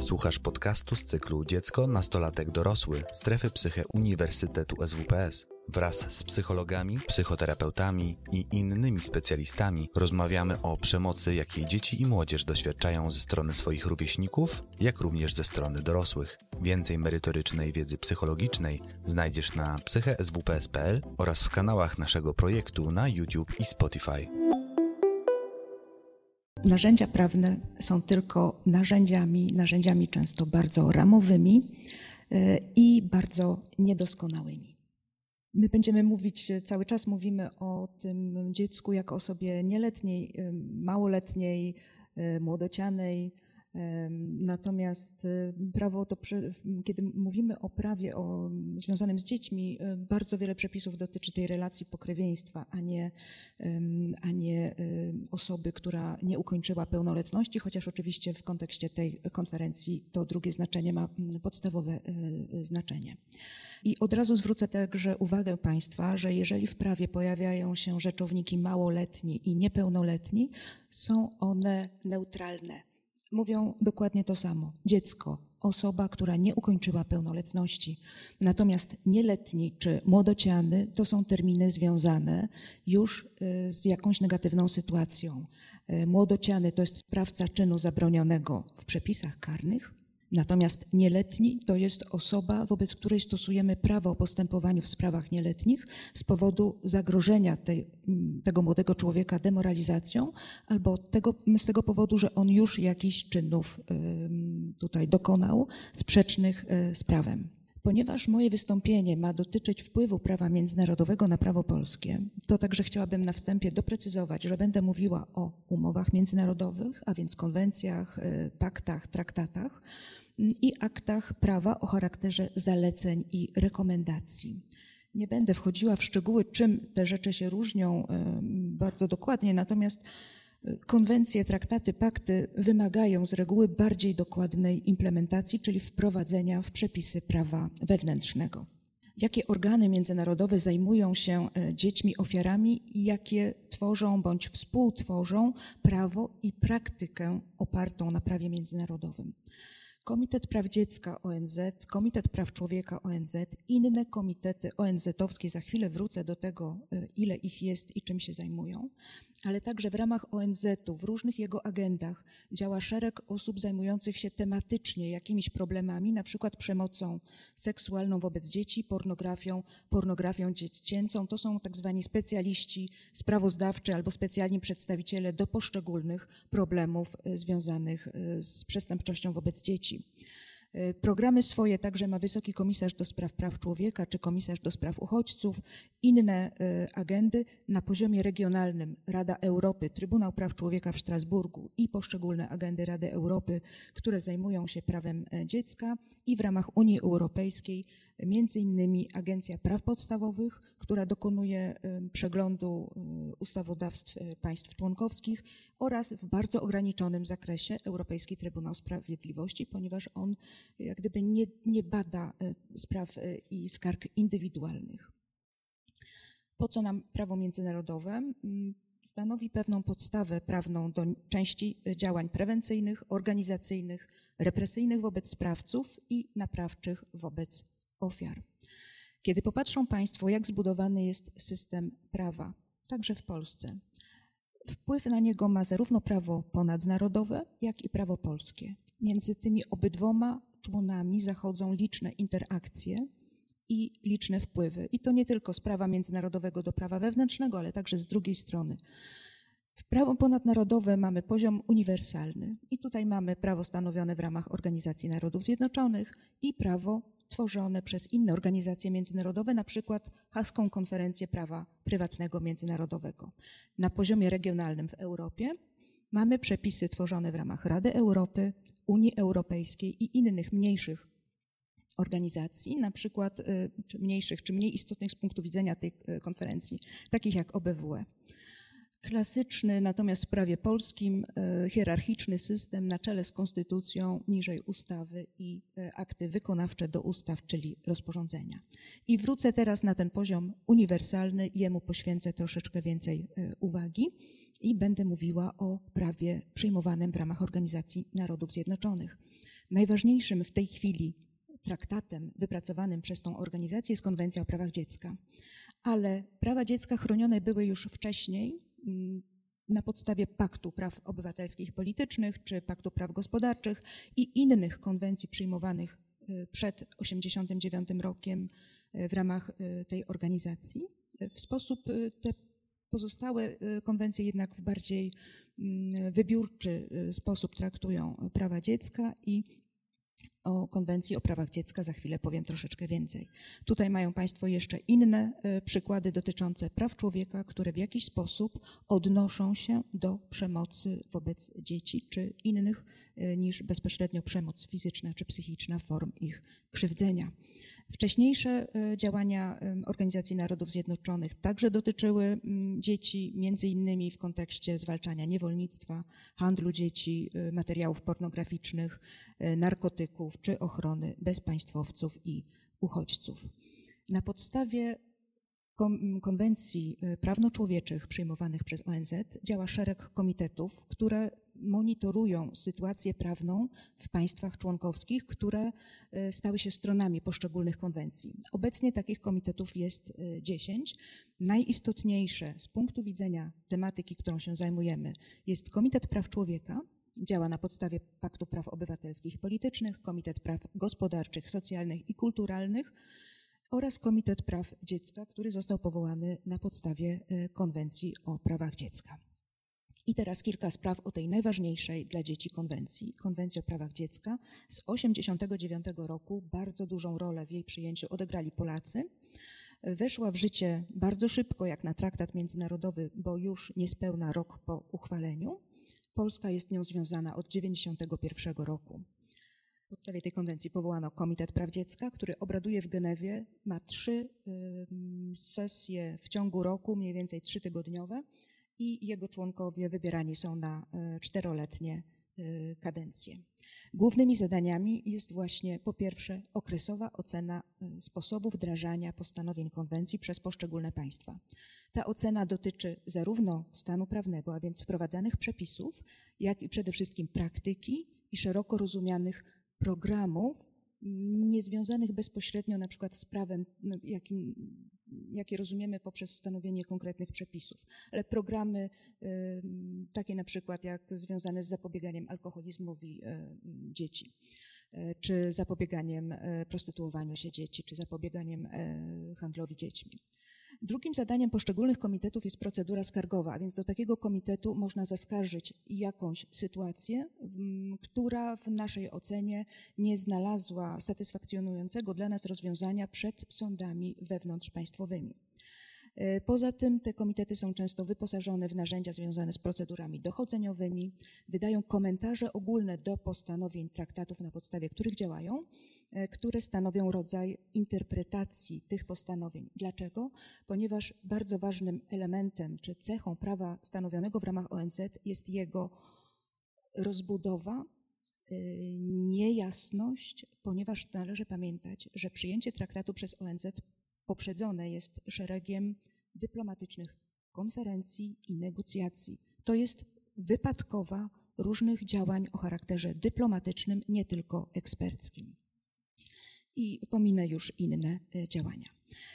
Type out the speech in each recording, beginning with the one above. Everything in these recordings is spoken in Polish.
Słuchasz podcastu z cyklu Dziecko, Nastolatek, Dorosły Strefy Psyche Uniwersytetu SWPS. Wraz z psychologami, psychoterapeutami i innymi specjalistami rozmawiamy o przemocy, jakiej dzieci i młodzież doświadczają ze strony swoich rówieśników, jak również ze strony dorosłych. Więcej merytorycznej wiedzy psychologicznej znajdziesz na psycheswps.pl oraz w kanałach naszego projektu na YouTube i Spotify. Narzędzia prawne są tylko narzędziami, narzędziami często bardzo ramowymi e, i bardzo niedoskonałymi. My będziemy mówić, cały czas mówimy o tym dziecku jako osobie nieletniej, e, małoletniej, e, młodocianej, Natomiast y, prawo to, kiedy mówimy o prawie o, związanym z dziećmi, y, bardzo wiele przepisów dotyczy tej relacji pokrewieństwa, a nie, a nie y, osoby, która nie ukończyła pełnoletności, chociaż oczywiście w kontekście tej konferencji to drugie znaczenie ma mm, podstawowe znaczenie. I od razu zwrócę także uwagę Państwa, że jeżeli w prawie pojawiają się rzeczowniki małoletni i niepełnoletni, są one neutralne mówią dokładnie to samo. Dziecko, osoba, która nie ukończyła pełnoletności. Natomiast nieletni czy młodociany to są terminy związane już y, z jakąś negatywną sytuacją. Y, młodociany to jest sprawca czynu zabronionego w przepisach karnych, Natomiast nieletni to jest osoba, wobec której stosujemy prawo o postępowaniu w sprawach nieletnich z powodu zagrożenia tej, tego młodego człowieka demoralizacją albo tego, z tego powodu, że on już jakichś czynów tutaj dokonał sprzecznych e, z prawem. Ponieważ moje wystąpienie ma dotyczyć wpływu prawa międzynarodowego na prawo polskie, to także chciałabym na wstępie doprecyzować, że będę mówiła o umowach międzynarodowych, a więc konwencjach, e, paktach, traktatach, i aktach prawa o charakterze zaleceń i rekomendacji. Nie będę wchodziła w szczegóły, czym te rzeczy się różnią bardzo dokładnie, natomiast e, konwencje, traktaty, pakty wymagają z reguły bardziej dokładnej implementacji, czyli wprowadzenia w przepisy prawa wewnętrznego. Jakie organy międzynarodowe zajmują się e, dziećmi ofiarami, jakie tworzą bądź współtworzą prawo i praktykę opartą na prawie międzynarodowym. Komitet Praw Dziecka ONZ, Komitet Praw Człowieka ONZ, inne komitety ONZ-owskie, za chwilę wrócę do tego, y, ile ich jest i czym się zajmują, ale także w ramach ONZ-u, w różnych jego agendach działa szereg osób zajmujących się tematycznie jakimiś problemami, na przykład przemocą seksualną wobec dzieci, pornografią, pornografią dziecięcą. To są tak zwani specjaliści sprawozdawczy albo specjalni przedstawiciele do poszczególnych problemów y, związanych y, z przestępczością wobec dzieci. E, programy swoje także ma Wysoki Komisarz do Spraw Praw Człowieka czy Komisarz do Spraw Uchodźców, inne e, agendy na poziomie regionalnym Rada Europy, Trybunał Praw Człowieka w Strasburgu i poszczególne agendy Rady Europy, które zajmują się prawem e, dziecka i w ramach Unii Europejskiej między innymi Agencja Praw Podstawowych, która dokonuje przeglądu ustawodawstw państw członkowskich oraz w bardzo ograniczonym zakresie Europejski Trybunał Sprawiedliwości, ponieważ on jak gdyby nie, nie bada spraw i skarg indywidualnych. Po co nam prawo międzynarodowe? Stanowi pewną podstawę prawną do części działań prewencyjnych, organizacyjnych, represyjnych wobec sprawców i naprawczych wobec ofiar. Kiedy popatrzą Państwo, jak zbudowany jest system prawa, także w Polsce, wpływ na niego ma zarówno prawo ponadnarodowe, jak i prawo polskie. Między tymi obydwoma członami zachodzą liczne interakcje i liczne wpływy. I to nie tylko z prawa międzynarodowego do prawa wewnętrznego, ale także z drugiej strony. W prawo ponadnarodowe mamy poziom uniwersalny i tutaj mamy prawo stanowione w ramach Organizacji Narodów Zjednoczonych i prawo tworzone przez inne organizacje międzynarodowe, na przykład Haską Konferencję Prawa Prywatnego Międzynarodowego. Na poziomie regionalnym w Europie mamy przepisy tworzone w ramach Rady Europy, Unii Europejskiej i innych mniejszych organizacji, na przykład y, czy mniejszych, czy mniej istotnych z punktu widzenia tej y, konferencji, takich jak OBWE. Klasyczny, natomiast w prawie polskim e, hierarchiczny system na czele z konstytucją, niżej ustawy i e, akty wykonawcze do ustaw, czyli rozporządzenia. I wrócę teraz na ten poziom uniwersalny, jemu poświęcę troszeczkę więcej e, uwagi i będę mówiła o prawie przyjmowanym w ramach Organizacji Narodów Zjednoczonych. Najważniejszym w tej chwili traktatem wypracowanym przez tą organizację jest Konwencja o prawach dziecka. Ale prawa dziecka chronione były już wcześniej, na podstawie Paktu Praw Obywatelskich i Politycznych czy Paktu Praw Gospodarczych i innych konwencji przyjmowanych y, przed 1989 rokiem y, w ramach y, tej organizacji. W sposób te pozostałe konwencje jednak w bardziej mm, wybiórczy sposób traktują prawa dziecka i o konwencji o prawach dziecka za chwilę powiem troszeczkę więcej. Tutaj mają Państwo jeszcze inne e, przykłady dotyczące praw człowieka, które w jakiś sposób odnoszą się do przemocy wobec dzieci czy innych e, niż bezpośrednio przemoc fizyczna czy psychiczna form ich krzywdzenia. Wcześniejsze e, działania Organizacji Narodów Zjednoczonych także dotyczyły dzieci, między innymi w kontekście zwalczania niewolnictwa, handlu dzieci, e, materiałów pornograficznych, e, narkotyków czy ochrony bezpaństwowców i uchodźców. Na podstawie konwencji prawno-człowieczych przyjmowanych przez ONZ działa szereg komitetów, które monitorują sytuację prawną w państwach członkowskich, które e, stały się stronami poszczególnych konwencji. Obecnie takich komitetów jest 10. E, Najistotniejsze z punktu widzenia tematyki, którą się zajmujemy, jest Komitet Praw Człowieka, działa na podstawie Paktu Praw Obywatelskich i Politycznych, Komitet Praw Gospodarczych, Socjalnych i Kulturalnych oraz Komitet Praw Dziecka, który został powołany na podstawie e, Konwencji o prawach dziecka. I teraz kilka spraw o tej najważniejszej dla dzieci konwencji, konwencji o prawach dziecka. Z 1989 roku bardzo dużą rolę w jej przyjęciu odegrali Polacy. Weszła w życie bardzo szybko, jak na traktat międzynarodowy, bo już niespełna rok po uchwaleniu. Polska jest nią związana od 1991 roku. W podstawie tej konwencji powołano Komitet Praw Dziecka, który obraduje w Genewie, ma trzy sesje w ciągu roku, mniej więcej trzytygodniowe i jego członkowie wybierani są na e, czteroletnie e, kadencje. Głównymi zadaniami jest właśnie po pierwsze okresowa ocena e, sposobu wdrażania postanowień konwencji przez poszczególne państwa. Ta ocena dotyczy zarówno stanu prawnego, a więc wprowadzanych przepisów, jak i przede wszystkim praktyki i szeroko rozumianych programów niezwiązanych bezpośrednio na przykład z prawem, no, jakim jakie rozumiemy poprzez stanowienie konkretnych przepisów, ale programy takie na przykład jak związane z zapobieganiem alkoholizmowi dzieci, e, czy zapobieganiem e, prostytuowaniu się dzieci, czy zapobieganiem e, handlowi dziećmi. Drugim zadaniem poszczególnych komitetów jest procedura skargowa, a więc do takiego komitetu można zaskarżyć jakąś sytuację, która w naszej ocenie nie znalazła satysfakcjonującego dla nas rozwiązania przed sądami wewnątrzpaństwowymi. E, poza tym te komitety są często wyposażone w narzędzia związane z procedurami dochodzeniowymi, wydają komentarze ogólne do postanowień traktatów, na podstawie których działają, e, które stanowią rodzaj interpretacji tych postanowień. Dlaczego? Ponieważ bardzo ważnym elementem czy cechą prawa stanowionego w ramach ONZ jest jego rozbudowa, e, niejasność, ponieważ należy pamiętać, że przyjęcie traktatu przez ONZ poprzedzone jest szeregiem dyplomatycznych konferencji i negocjacji. To jest wypadkowa różnych działań o charakterze dyplomatycznym, nie tylko eksperckim. I pominę już inne e, działania.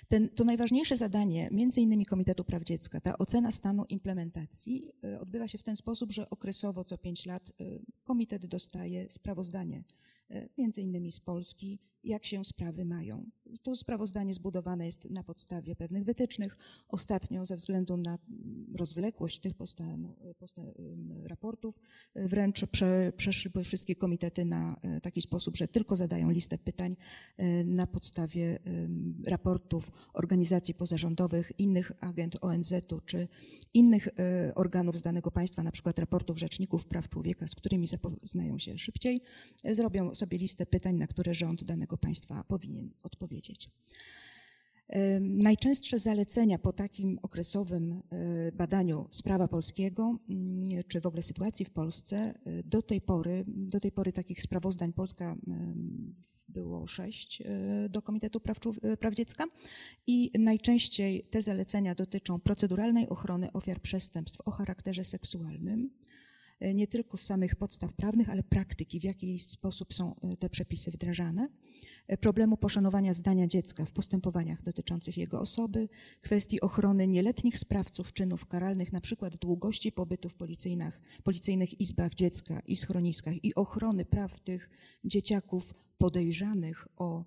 Ten, to najważniejsze zadanie, między innymi Komitetu Praw Dziecka, ta ocena stanu implementacji e, odbywa się w ten sposób, że okresowo co pięć lat e, komitet dostaje sprawozdanie między innymi z Polski jak się sprawy mają. To sprawozdanie zbudowane jest na podstawie pewnych wytycznych. Ostatnio ze względu na rozwlekłość tych postan, postan, raportów wręcz prze, przeszły wszystkie komitety na e, taki sposób, że tylko zadają listę pytań e, na podstawie raportów organizacji pozarządowych, innych agent ONZ-u czy innych e, organów z danego państwa, na przykład raportów rzeczników praw człowieka, z którymi zapoznają się szybciej, zrobią sobie listę pytań, na które rząd danego państwa powinien odpowiedzieć. Najczęstsze zalecenia po takim okresowym badaniu sprawa polskiego, mm, czy w ogóle sytuacji w Polsce, do tej pory, do tej pory takich sprawozdań Polska było sześć do Komitetu Praw, Praw Dziecka i najczęściej te zalecenia dotyczą proceduralnej ochrony ofiar przestępstw o charakterze seksualnym, E, nie tylko z samych podstaw prawnych, ale praktyki, w jaki sposób są e, te przepisy wdrażane, e, problemu poszanowania zdania dziecka w postępowaniach dotyczących jego osoby, kwestii ochrony nieletnich sprawców czynów karalnych, na przykład długości pobytu w policyjnych, policyjnych izbach dziecka i schroniskach i ochrony praw tych dzieciaków podejrzanych o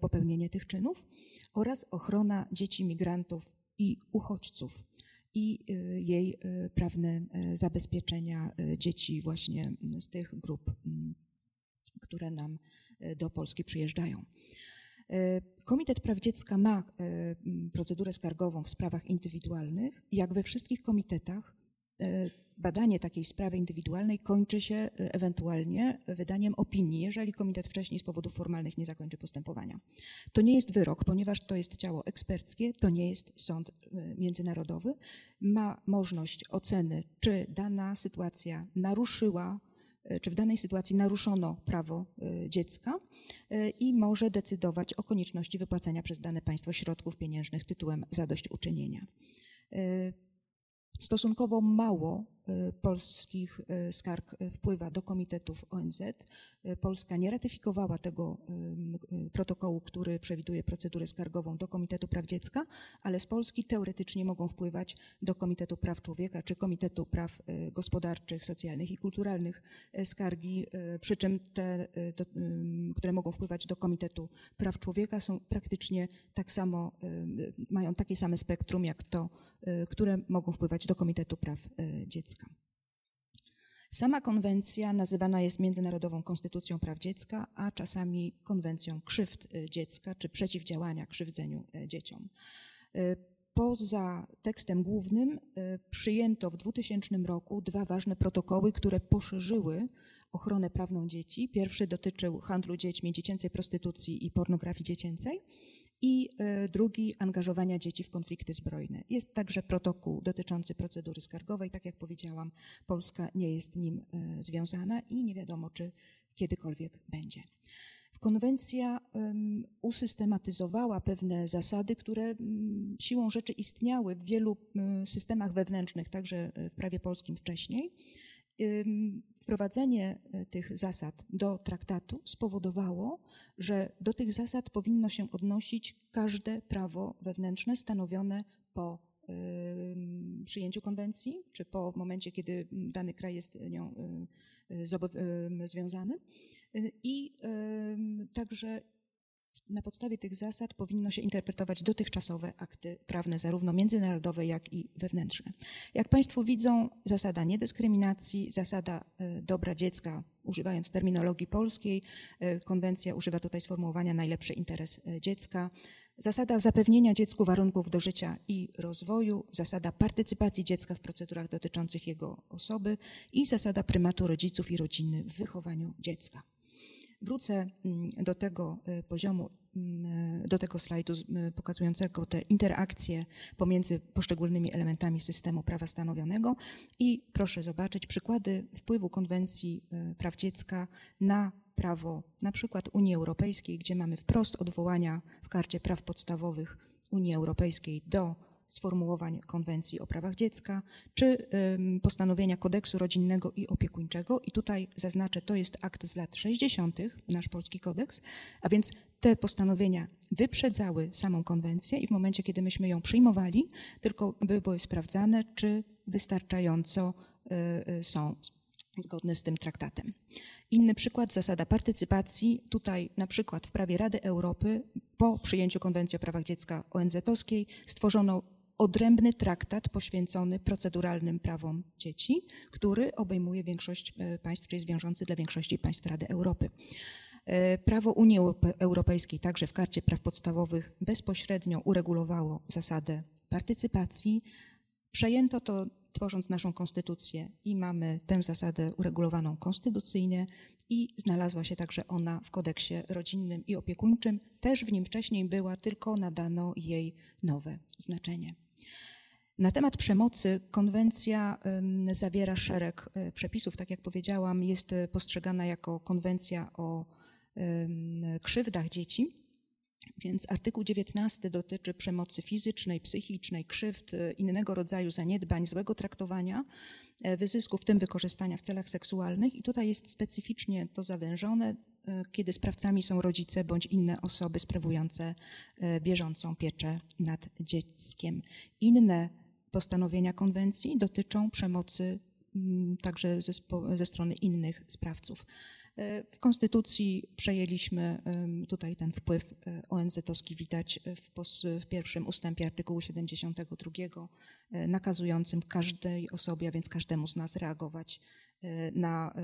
popełnienie tych czynów oraz ochrona dzieci migrantów i uchodźców i y, jej y, prawne y, zabezpieczenia dzieci właśnie z tych grup, mm, które nam do Polski przyjeżdżają. Komitet Praw Dziecka ma procedurę skargową w sprawach indywidualnych. Jak we wszystkich komitetach, badanie takiej sprawy indywidualnej kończy się e, ewentualnie wydaniem opinii, jeżeli komitet wcześniej z powodów formalnych nie zakończy postępowania. To nie jest wyrok, ponieważ to jest ciało eksperckie, to nie jest sąd e, międzynarodowy. Ma możliwość oceny, czy dana sytuacja naruszyła e, czy w danej sytuacji naruszono prawo dziecka i może decydować o konieczności wypłacenia przez dane państwo środków pieniężnych tytułem zadośćuczynienia. Stosunkowo mało y, polskich y, skarg wpływa do komitetów ONZ. Polska nie ratyfikowała tego protokołu, który przewiduje procedurę skargową do Komitetu Praw Dziecka, ale z Polski teoretycznie mogą wpływać do Komitetu Praw Człowieka czy Komitetu Praw Gospodarczych, Socjalnych i Kulturalnych skargi, przy czym te, które mogą wpływać do Komitetu Praw Człowieka są praktycznie tak samo, mają takie same spektrum jak to, które mogą wpływać do Komitetu Praw y, Dziecka. Sama konwencja nazywana jest Międzynarodową Konstytucją Praw Dziecka, a czasami Konwencją Krzywd y, Dziecka czy Przeciwdziałania Krzywdzeniu Dzieciom. Poza tekstem głównym przyjęto w 2000 roku dwa ważne protokoły, które poszerzyły ochronę prawną dzieci. Pierwszy dotyczył handlu dziećmi, dziecięcej prostytucji i pornografii dziecięcej, i e, drugi angażowania dzieci w konflikty zbrojne. Jest także protokół dotyczący procedury skargowej. Tak jak powiedziałam, Polska nie jest nim e, związana i nie wiadomo, czy kiedykolwiek będzie. Konwencja usystematyzowała pewne zasady, które siłą rzeczy istniały w wielu systemach wewnętrznych, także w prawie polskim wcześniej. Wprowadzenie e, tych zasad do traktatu spowodowało, że do tych zasad powinno się odnosić każde prawo wewnętrzne stanowione po przyjęciu konwencji, czy po momencie, kiedy dany kraj jest nią związany. I także na podstawie tych zasad powinno się interpretować dotychczasowe akty prawne, zarówno międzynarodowe, jak i wewnętrzne. Jak Państwo widzą, zasada niedyskryminacji, zasada e, dobra dziecka, używając terminologii polskiej, e, konwencja używa tutaj sformułowania najlepszy interes e, dziecka, zasada zapewnienia dziecku warunków do życia i rozwoju, zasada partycypacji dziecka w procedurach dotyczących jego osoby i zasada prymatu rodziców i rodziny w wychowaniu dziecka. Wrócę mm, do tego e, poziomu, mm, e, do tego slajdu e, pokazującego te interakcje pomiędzy poszczególnymi elementami systemu prawa stanowionego i proszę zobaczyć przykłady wpływu konwencji praw dziecka na prawo na przykład Unii Europejskiej, gdzie mamy wprost odwołania w karcie praw podstawowych Unii Europejskiej do sformułowań konwencji o prawach dziecka, czy postanowienia kodeksu rodzinnego i opiekuńczego. I tutaj zaznaczę, to jest akt z lat 60., nasz polski kodeks, a więc te postanowienia wyprzedzały samą konwencję i w momencie, kiedy myśmy ją przyjmowali, tylko były sprawdzane, czy wystarczająco y, y, są zgodne z tym traktatem. Inny przykład, zasada partycypacji. Tutaj na przykład w prawie Rady Europy po przyjęciu Konwencji o prawach dziecka ONZ-owskiej stworzono odrębny traktat poświęcony proceduralnym prawom dzieci, który obejmuje większość e, państw, czyli jest wiążący dla większości państw Rady Europy. E, prawo Unii Europejskiej także w karcie praw podstawowych bezpośrednio uregulowało zasadę partycypacji. Przejęto to tworząc naszą konstytucję i mamy tę zasadę uregulowaną konstytucyjnie i znalazła się także ona w kodeksie rodzinnym i opiekuńczym. Też w nim wcześniej była, tylko nadano jej nowe znaczenie. Na temat przemocy konwencja zawiera szereg e, przepisów. Tak jak powiedziałam, jest e, postrzegana jako konwencja o krzywdach dzieci. Więc artykuł 19 dotyczy przemocy fizycznej, psychicznej, krzywd, e, innego rodzaju zaniedbań, złego traktowania, wyzysku, w tym wykorzystania w celach seksualnych. I tutaj jest specyficznie to zawężone, kiedy sprawcami są rodzice bądź inne osoby sprawujące bieżącą pieczę nad dzieckiem. Inne postanowienia konwencji dotyczą przemocy mm, także ze, ze strony innych sprawców. E, w Konstytucji przejęliśmy tutaj ten wpływ e, ONZ-owski, widać w, w, pierwszym ustępie artykułu 72, e, nakazującym każdej osobie, a więc każdemu z nas reagować na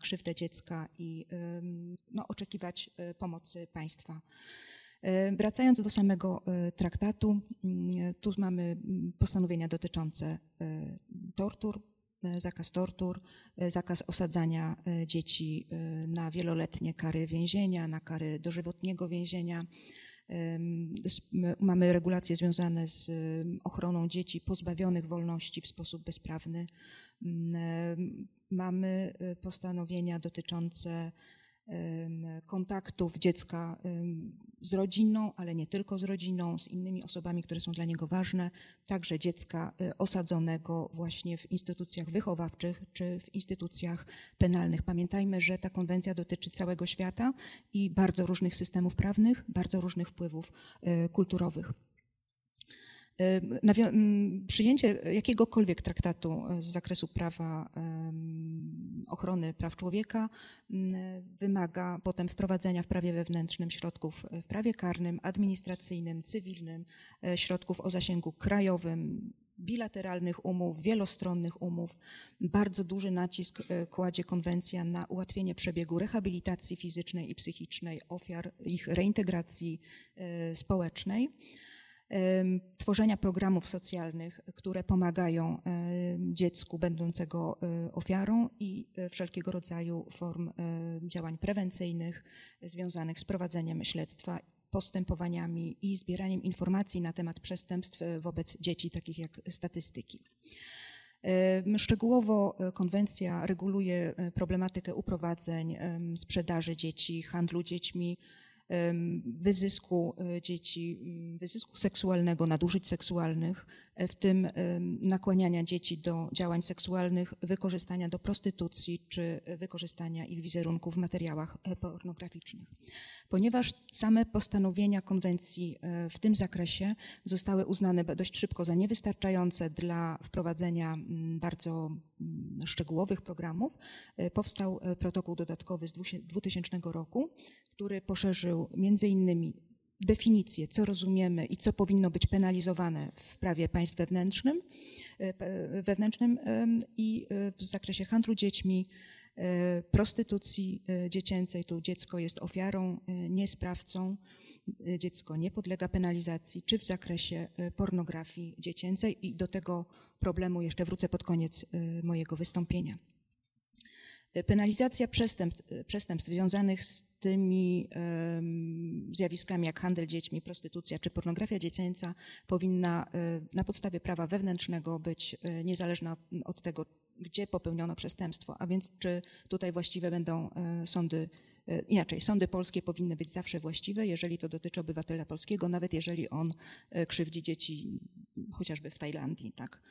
krzywdę dziecka i no, oczekiwać pomocy państwa. E, wracając do samego e, traktatu, mm, tu mamy mm, postanowienia dotyczące e, tortur, zakaz tortur, zakaz osadzania dzieci na wieloletnie kary więzienia, na kary dożywotniego więzienia. Mamy regulacje związane z ochroną dzieci pozbawionych wolności w sposób bezprawny. Mamy postanowienia dotyczące kontaktów dziecka z rodziną, ale nie tylko z rodziną, z innymi osobami, które są dla niego ważne, także dziecka y, osadzonego właśnie w instytucjach wychowawczych czy w instytucjach penalnych. Pamiętajmy, że ta konwencja dotyczy całego świata i bardzo różnych systemów prawnych, bardzo różnych wpływów y, kulturowych. Przyjęcie jakiegokolwiek traktatu z zakresu prawa ochrony praw człowieka wymaga potem wprowadzenia w prawie wewnętrznym środków w prawie karnym, administracyjnym, cywilnym, e, środków o zasięgu krajowym, bilateralnych umów, wielostronnych umów. Bardzo duży nacisk e, kładzie konwencja na ułatwienie przebiegu rehabilitacji fizycznej i psychicznej ofiar, ich reintegracji e, społecznej tworzenia programów socjalnych, które pomagają dziecku będącego e, ofiarą i e, wszelkiego rodzaju form działań prewencyjnych związanych z prowadzeniem śledztwa, postępowaniami i zbieraniem informacji na temat przestępstw e, wobec dzieci, takich jak statystyki. Szczegółowo konwencja reguluje problematykę uprowadzeń, sprzedaży dzieci, handlu dziećmi, wyzysku e, dzieci, wyzysku seksualnego, nadużyć seksualnych, w tym nakłaniania dzieci do działań seksualnych, wykorzystania do prostytucji czy wykorzystania ich wizerunków w materiałach e, pornograficznych. Ponieważ same postanowienia konwencji e, w tym zakresie zostały uznane dość szybko za niewystarczające dla wprowadzenia bardzo szczegółowych programów, e, powstał protokół dodatkowy z 2000 roku, który poszerzył między innymi definicję, co rozumiemy i co powinno być penalizowane w prawie państw wewnętrznym, e, wewnętrznym i e, w zakresie handlu dziećmi, e, prostytucji dziecięcej. Tu dziecko jest ofiarą, nie sprawcą. Dziecko nie podlega penalizacji, czy w zakresie pornografii dziecięcej i do tego problemu jeszcze wrócę pod koniec mojego wystąpienia. Penalizacja przestępstw, przestępstw związanych z tymi zjawiskami jak handel dziećmi, prostytucja czy pornografia dziecięca powinna um, na podstawie prawa wewnętrznego być niezależna od tego, gdzie popełniono przestępstwo, a więc czy tutaj właściwe będą sądy E, inaczej, sądy polskie powinny być zawsze właściwe, jeżeli to dotyczy obywatela polskiego, nawet jeżeli on e, krzywdzi dzieci chociażby w Tajlandii. Tak.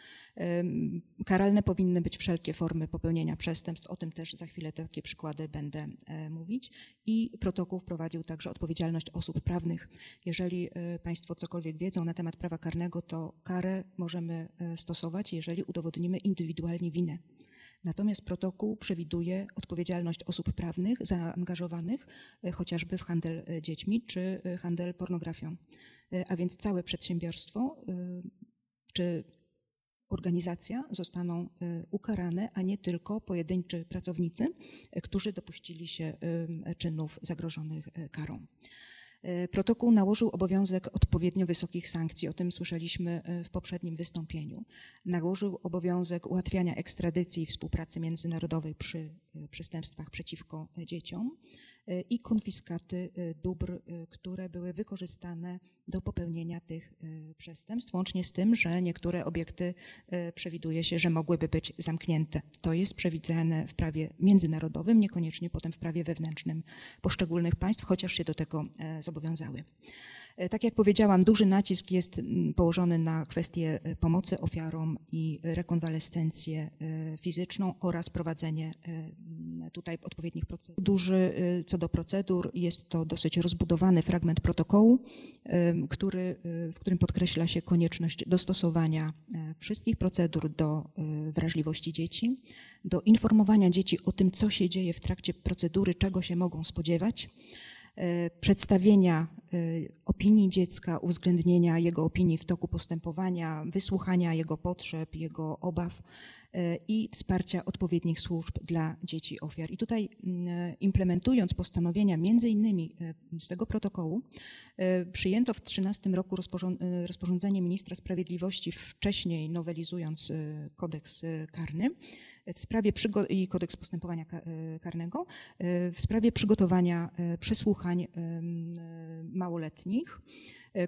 Karalne powinny być wszelkie formy popełnienia przestępstw, o tym też za chwilę takie przykłady będę e, mówić. I protokół wprowadził także odpowiedzialność osób prawnych. Jeżeli Państwo cokolwiek wiedzą na temat prawa karnego, to karę możemy stosować, jeżeli udowodnimy indywidualnie winę. Natomiast protokół przewiduje odpowiedzialność osób prawnych zaangażowanych e, chociażby w handel e, dziećmi czy e, handel pornografią. A więc całe przedsiębiorstwo czy organizacja zostaną ukarane, a nie tylko pojedynczy pracownicy, którzy dopuścili się czynów zagrożonych karą. Protokół nałożył obowiązek odpowiednio wysokich sankcji, o tym słyszeliśmy w poprzednim wystąpieniu. Nałożył obowiązek ułatwiania ekstradycji i współpracy międzynarodowej przy przestępstwach przeciwko dzieciom. E, i konfiskaty e, dóbr, e, które były wykorzystane do popełnienia tych przestępstw, łącznie z tym, że niektóre obiekty przewiduje się, że mogłyby być zamknięte. To jest przewidziane w prawie międzynarodowym, niekoniecznie potem w prawie wewnętrznym poszczególnych państw, chociaż się do tego zobowiązały. E, tak jak powiedziałam, duży nacisk jest położony na kwestię e, pomocy ofiarom i rekonwalescencję e, fizyczną oraz prowadzenie tutaj odpowiednich procedur. Duży co do procedur jest to dosyć rozbudowany fragment protokołu, który, w którym podkreśla się konieczność dostosowania wszystkich procedur do wrażliwości dzieci, do informowania dzieci o tym, co się dzieje w trakcie procedury, czego się mogą spodziewać przedstawienia opinii dziecka, uwzględnienia jego opinii w toku postępowania, wysłuchania jego potrzeb, jego obaw e, i wsparcia odpowiednich służb dla dzieci ofiar. I tutaj mm, implementując postanowienia między innymi z tego protokołu, przyjęto w 2013 roku rozporządzenie ministra sprawiedliwości, wcześniej nowelizując kodeks karny, w sprawie i kodeks postępowania e, karnego e, w sprawie przygotowania e, przesłuchań małoletnich,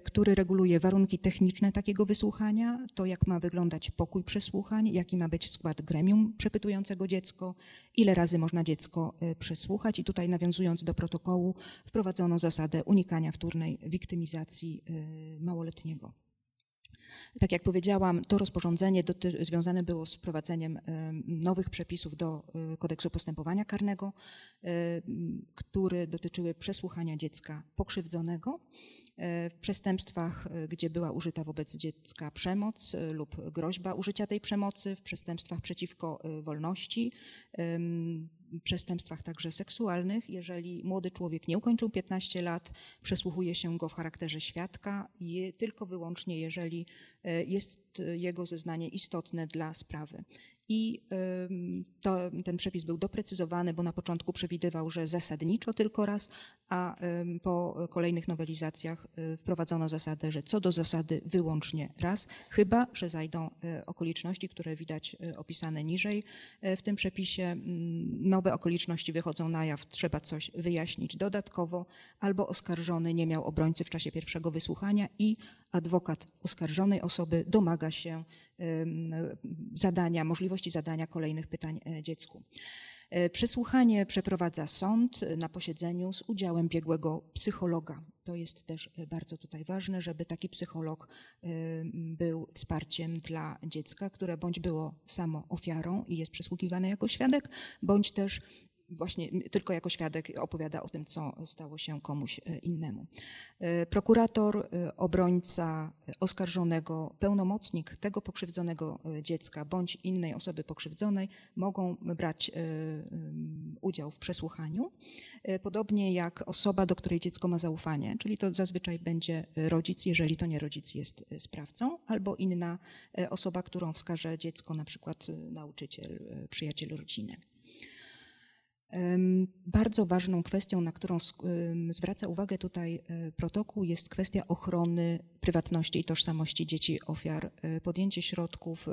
który reguluje warunki techniczne takiego wysłuchania, to jak ma wyglądać pokój przesłuchań, jaki ma być skład gremium przepytującego dziecko, ile razy można dziecko przesłuchać i tutaj nawiązując do protokołu wprowadzono zasadę unikania wtórnej wiktymizacji małoletniego. Tak jak powiedziałam, to rozporządzenie związane było z wprowadzeniem nowych przepisów do e, kodeksu postępowania karnego, e, które dotyczyły przesłuchania dziecka pokrzywdzonego e, w przestępstwach, gdzie była użyta wobec dziecka przemoc lub groźba użycia tej przemocy, w przestępstwach przeciwko wolności, przestępstwach także seksualnych. Jeżeli młody człowiek nie ukończył 15 lat, przesłuchuje się go w charakterze świadka, je, tylko wyłącznie jeżeli e, jest jego zeznanie istotne dla sprawy i to, ten przepis był doprecyzowany, bo na początku przewidywał, że zasadniczo tylko raz, a po kolejnych nowelizacjach y, wprowadzono zasadę, że co do zasady wyłącznie raz, chyba że zajdą y, okoliczności, które widać y, opisane niżej w tym przepisie. Nowe okoliczności wychodzą na jaw, trzeba coś wyjaśnić dodatkowo, albo oskarżony nie miał obrońcy w czasie pierwszego wysłuchania i adwokat oskarżonej osoby domaga się zadania, możliwości zadania kolejnych pytań e, dziecku. E, przesłuchanie przeprowadza sąd na posiedzeniu z udziałem biegłego psychologa. To jest też e, bardzo tutaj ważne, żeby taki psycholog był wsparciem dla dziecka, które bądź było samo ofiarą i jest przesłuchiwane jako świadek, bądź też właśnie tylko jako świadek opowiada o tym, co stało się komuś e, innemu. E, prokurator, e, obrońca oskarżonego, pełnomocnik tego pokrzywdzonego dziecka bądź innej osoby pokrzywdzonej mogą brać udział w przesłuchaniu, podobnie jak osoba, do której dziecko ma zaufanie, czyli to zazwyczaj będzie rodzic, jeżeli to nie rodzic jest sprawcą, albo inna osoba, którą wskaże dziecko, na przykład nauczyciel, przyjaciel rodziny. Bardzo ważną kwestią, na którą zwraca uwagę tutaj e, protokół, jest kwestia ochrony prywatności i tożsamości dzieci ofiar. E, podjęcie środków,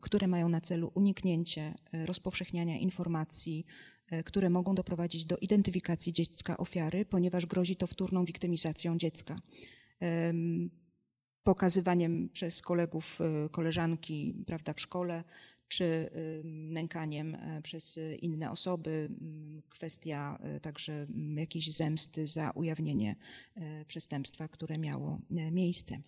które mają na celu uniknięcie e, rozpowszechniania informacji, które mogą doprowadzić do identyfikacji dziecka ofiary, ponieważ grozi to wtórną wiktymizacją dziecka pokazywaniem przez kolegów, koleżanki prawda, w szkole czy nękaniem e, przez inne osoby, kwestia e, także jakiejś zemsty za ujawnienie e, przestępstwa, które miało miejsce.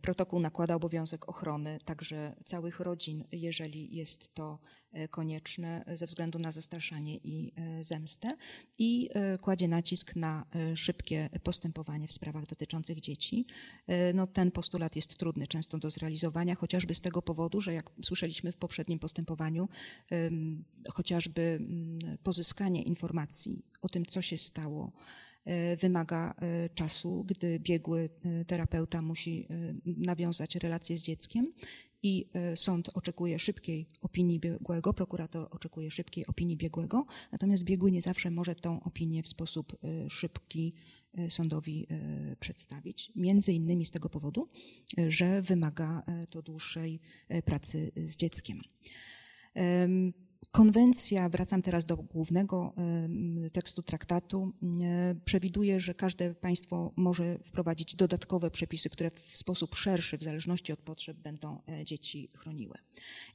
Protokół nakłada obowiązek ochrony także całych rodzin, jeżeli jest to e, konieczne ze względu na zastraszanie i e, zemstę i e, kładzie nacisk na szybkie postępowanie w sprawach dotyczących dzieci. No, ten postulat jest trudny często do zrealizowania, chociażby z tego powodu, że jak słyszeliśmy w poprzednim postępowaniu, chociażby mm, pozyskanie informacji o tym, co się stało, wymaga e, czasu, gdy biegły e, terapeuta musi nawiązać relację z dzieckiem i sąd oczekuje szybkiej opinii biegłego, prokurator oczekuje szybkiej opinii biegłego, natomiast biegły nie zawsze może tą opinię w sposób szybki sądowi przedstawić. Między innymi z tego powodu, że wymaga to dłuższej pracy z dzieckiem. Konwencja, wracam teraz do głównego tekstu traktatu, przewiduje, że każde państwo może wprowadzić dodatkowe przepisy, które w sposób szerszy, w zależności od potrzeb, będą e, dzieci chroniły.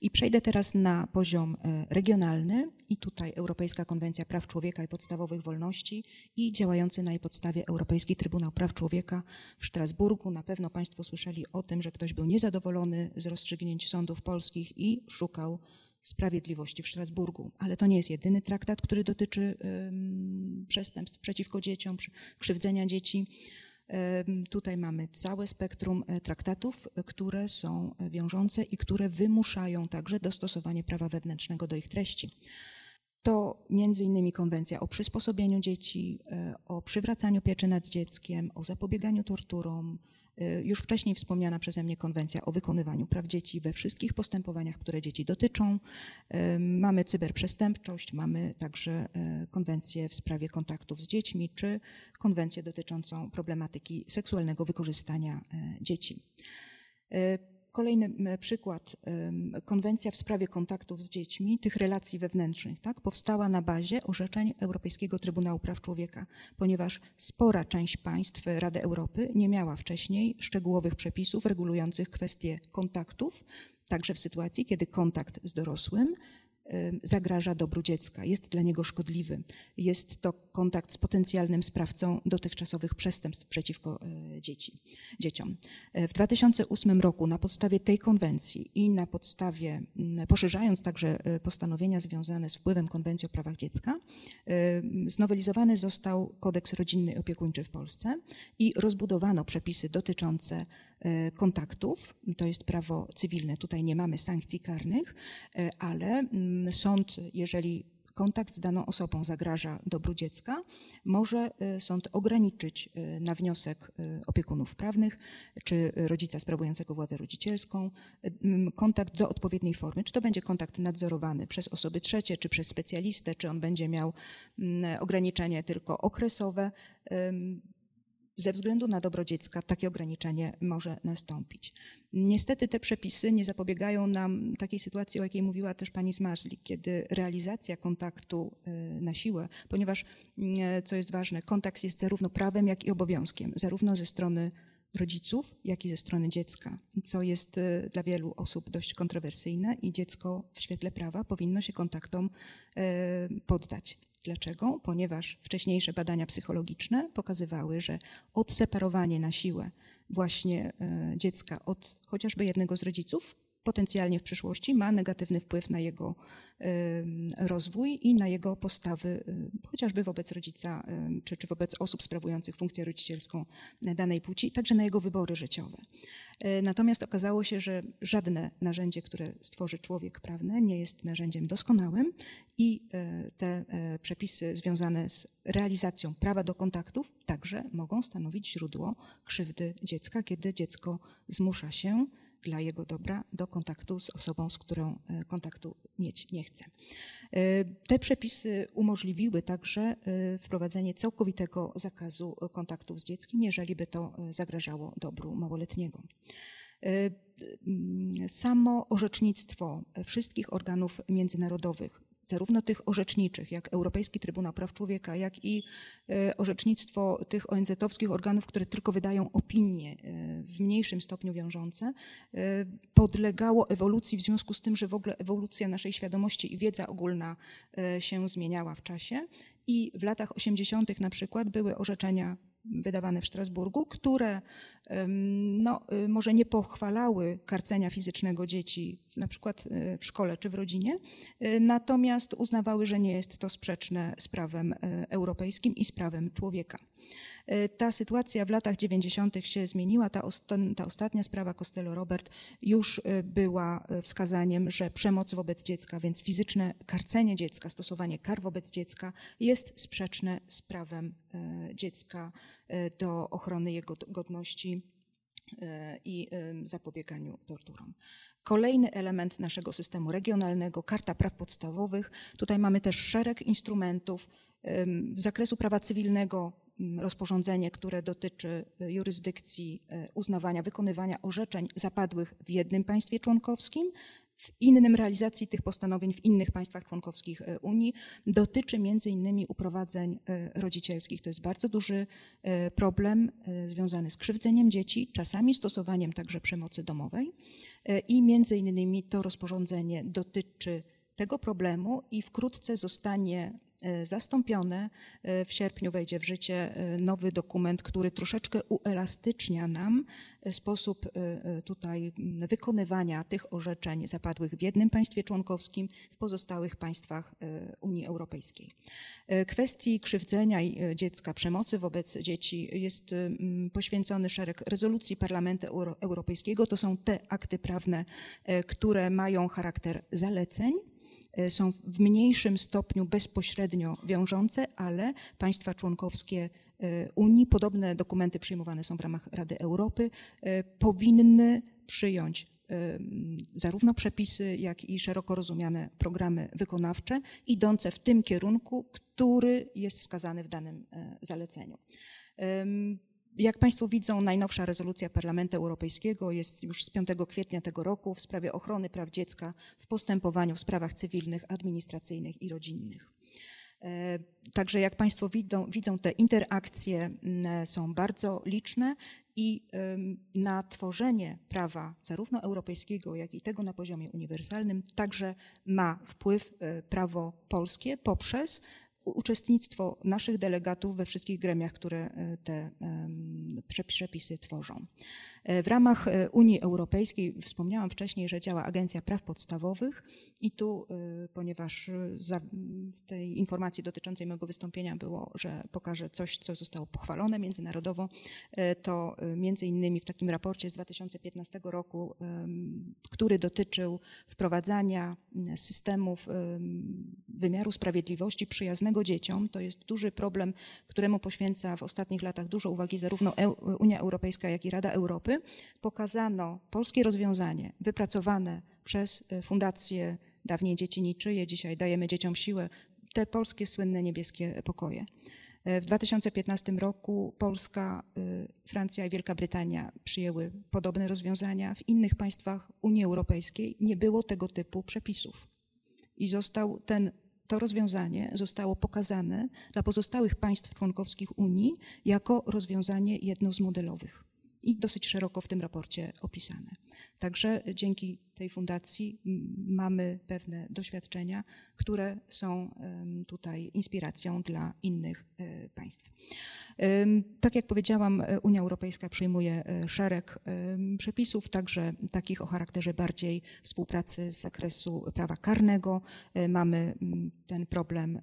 I przejdę teraz na poziom e, regionalny i tutaj Europejska Konwencja Praw Człowieka i Podstawowych Wolności i działający na jej podstawie Europejski Trybunał Praw Człowieka w Strasburgu. Na pewno Państwo słyszeli o tym, że ktoś był niezadowolony z rozstrzygnięć sądów polskich i szukał Sprawiedliwości w Strasburgu. Ale to nie jest jedyny traktat, który dotyczy przestępstw przeciwko dzieciom, krzywdzenia dzieci. Tutaj mamy całe spektrum e, traktatów, które są wiążące i które wymuszają także dostosowanie prawa wewnętrznego do ich treści. To między innymi konwencja o przysposobieniu dzieci, e, o przywracaniu pieczy nad dzieckiem, o zapobieganiu torturom, już wcześniej wspomniana przeze mnie konwencja o wykonywaniu praw dzieci we wszystkich postępowaniach, które dzieci dotyczą. Y, mamy cyberprzestępczość, mamy także y, konwencję w sprawie kontaktów z dziećmi, czy konwencję dotyczącą problematyki seksualnego wykorzystania dzieci. Kolejny przykład, konwencja w sprawie kontaktów z dziećmi, tych relacji wewnętrznych, tak, powstała na bazie orzeczeń Europejskiego Trybunału Praw Człowieka, ponieważ spora część państw Rady Europy nie miała wcześniej szczegółowych przepisów regulujących kwestie kontaktów, także w sytuacji, kiedy kontakt z dorosłym zagraża dobru dziecka, jest dla niego szkodliwy. Jest to kontakt z potencjalnym sprawcą dotychczasowych przestępstw przeciwko e, dzieci, dzieciom. E, w 2008 roku na podstawie tej konwencji i na podstawie, poszerzając także postanowienia związane z wpływem konwencji o prawach dziecka, znowelizowany został kodeks rodzinny i opiekuńczy w Polsce i rozbudowano przepisy dotyczące kontaktów. To jest prawo cywilne. Tutaj nie mamy sankcji karnych, e, ale mm, sąd, jeżeli kontakt z daną osobą zagraża dobru dziecka, może e, sąd ograniczyć na wniosek opiekunów prawnych czy rodzica sprawującego władzę rodzicielską kontakt do odpowiedniej formy. Czy to będzie kontakt nadzorowany przez osoby trzecie, czy przez specjalistę, czy on będzie miał ograniczenie tylko okresowe ze względu na dobro dziecka takie ograniczenie może nastąpić. Niestety te przepisy nie zapobiegają nam takiej sytuacji, o jakiej mówiła też pani Zmarzlik, kiedy realizacja kontaktu y, na siłę, ponieważ, y, co jest ważne, kontakt jest zarówno prawem, jak i obowiązkiem, zarówno ze strony rodziców, jak i ze strony dziecka, co jest y, dla wielu osób dość kontrowersyjne i dziecko w świetle prawa powinno się kontaktom poddać. Dlaczego? Ponieważ wcześniejsze badania psychologiczne pokazywały, że odseparowanie na siłę właśnie e, dziecka od chociażby jednego z rodziców potencjalnie w przyszłości ma negatywny wpływ na jego rozwój i na jego postawy, chociażby wobec rodzica czy, czy wobec osób sprawujących funkcję rodzicielską danej płci, także na jego wybory życiowe. E, natomiast okazało się, że żadne narzędzie, które stworzy człowiek prawny, nie jest narzędziem doskonałym i e, te e, przepisy związane z realizacją prawa do kontaktów także mogą stanowić źródło krzywdy dziecka, kiedy dziecko zmusza się dla jego dobra do kontaktu z osobą, z którą e, kontaktu mieć nie chce. E, te przepisy umożliwiły także e, wprowadzenie całkowitego zakazu kontaktów z dzieckiem, jeżeli by to zagrażało dobru małoletniego. Samo orzecznictwo wszystkich organów międzynarodowych zarówno tych orzeczniczych, jak Europejski Trybunał Praw Człowieka, jak i e, orzecznictwo tych ONZ-owskich organów, które tylko wydają opinie e, w mniejszym stopniu wiążące, e, podlegało ewolucji w związku z tym, że w ogóle ewolucja naszej świadomości i wiedza ogólna się zmieniała w czasie. I w latach 80. na przykład były orzeczenia wydawane w Strasburgu, które no, y, może nie pochwalały karcenia fizycznego dzieci, na przykład y, w szkole czy w rodzinie, y, natomiast uznawały, że nie jest to sprzeczne z prawem europejskim i z prawem człowieka. Ta sytuacja w latach 90. się zmieniła. Ta, ta ostatnia sprawa Costello-Robert już była wskazaniem, że przemoc wobec dziecka, więc fizyczne karcenie dziecka, stosowanie kar wobec dziecka jest sprzeczne z prawem dziecka do ochrony jego godności E, i zapobieganiu torturom. Kolejny element naszego systemu regionalnego, Karta Praw Podstawowych. Tutaj mamy też szereg instrumentów z zakresu prawa cywilnego, rozporządzenie, które dotyczy jurysdykcji uznawania, wykonywania orzeczeń zapadłych w jednym państwie członkowskim w innym realizacji tych postanowień w innych państwach członkowskich e, Unii dotyczy między innymi uprowadzeń e, rodzicielskich. To jest bardzo duży e, problem związany z krzywdzeniem dzieci, czasami stosowaniem także przemocy domowej i między innymi to rozporządzenie dotyczy tego problemu i wkrótce zostanie zastąpione. E, w sierpniu wejdzie w życie e, nowy dokument, który troszeczkę uelastycznia nam sposób tutaj wykonywania tych orzeczeń zapadłych w jednym państwie członkowskim, w pozostałych państwach Unii Europejskiej. Kwestii krzywdzenia dziecka, przemocy wobec dzieci jest poświęcony szereg rezolucji Parlamentu Europejskiego. To są te akty prawne, które mają charakter zaleceń E, są w mniejszym stopniu bezpośrednio wiążące, ale państwa członkowskie e, Unii, podobne dokumenty przyjmowane są w ramach Rady Europy, e, powinny przyjąć zarówno przepisy, jak i szeroko rozumiane programy wykonawcze, idące w tym kierunku, który jest wskazany w danym zaleceniu. Jak Państwo widzą, najnowsza rezolucja Parlamentu Europejskiego jest już z 5 kwietnia tego roku w sprawie ochrony praw dziecka w postępowaniu w sprawach cywilnych, administracyjnych i rodzinnych. E, także jak Państwo widzą, widzą te interakcje są bardzo liczne i na tworzenie prawa zarówno europejskiego, jak i tego na poziomie uniwersalnym także ma wpływ e, prawo polskie poprzez uczestnictwo naszych delegatów we wszystkich gremiach, które e, te przepisy tworzą. E, w ramach e, Unii Europejskiej wspomniałam wcześniej, że działa Agencja Praw Podstawowych i tu, ponieważ w tej informacji dotyczącej mojego wystąpienia było, że pokażę coś, co zostało pochwalone międzynarodowo, to między innymi w takim raporcie z 2015 roku, który dotyczył wprowadzania systemów wymiaru sprawiedliwości przyjaznego dzieciom. To jest duży problem, któremu poświęca w ostatnich latach dużo uwagi zarówno Unia Europejska, jak i Rada Europy. Pokazano polskie rozwiązanie wypracowane przez e, fundację dawniej Dzieci Niczyje, dzisiaj dajemy dzieciom siłę, te polskie słynne niebieskie pokoje. E, w 2015 roku Polska, e, Francja i Wielka Brytania przyjęły podobne rozwiązania. W innych państwach Unii Europejskiej nie było tego typu przepisów. I został ten to rozwiązanie zostało pokazane dla pozostałych państw członkowskich Unii jako rozwiązanie jedno z modelowych i dosyć szeroko w tym raporcie opisane. Także dzięki tej fundacji mamy pewne doświadczenia, które są tutaj inspiracją dla innych e, państw. Tak jak powiedziałam, e, Unia Europejska przyjmuje e, szereg przepisów, także takich o charakterze bardziej współpracy z zakresu prawa karnego. Mamy ten problem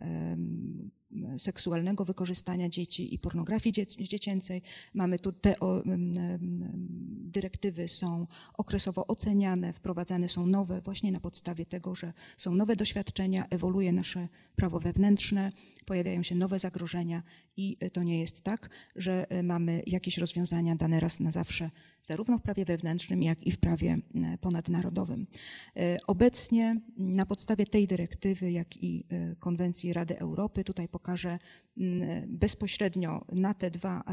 seksualnego wykorzystania dzieci i pornografii dziecięcej. Mamy tu te dyrektywy są okresowo oceniane, wprowadzane są nowe właśnie na podstawie tego, że są nowe doświadczenia, ewoluuje nasze prawo wewnętrzne, pojawiają się nowe zagrożenia i to nie jest tak, że mamy jakieś rozwiązania dane raz na zawsze zarówno w prawie wewnętrznym, jak i w prawie e, ponadnarodowym. E, obecnie na podstawie tej dyrektywy, jak i e, konwencji Rady Europy, tutaj pokażę bezpośrednio na te dwa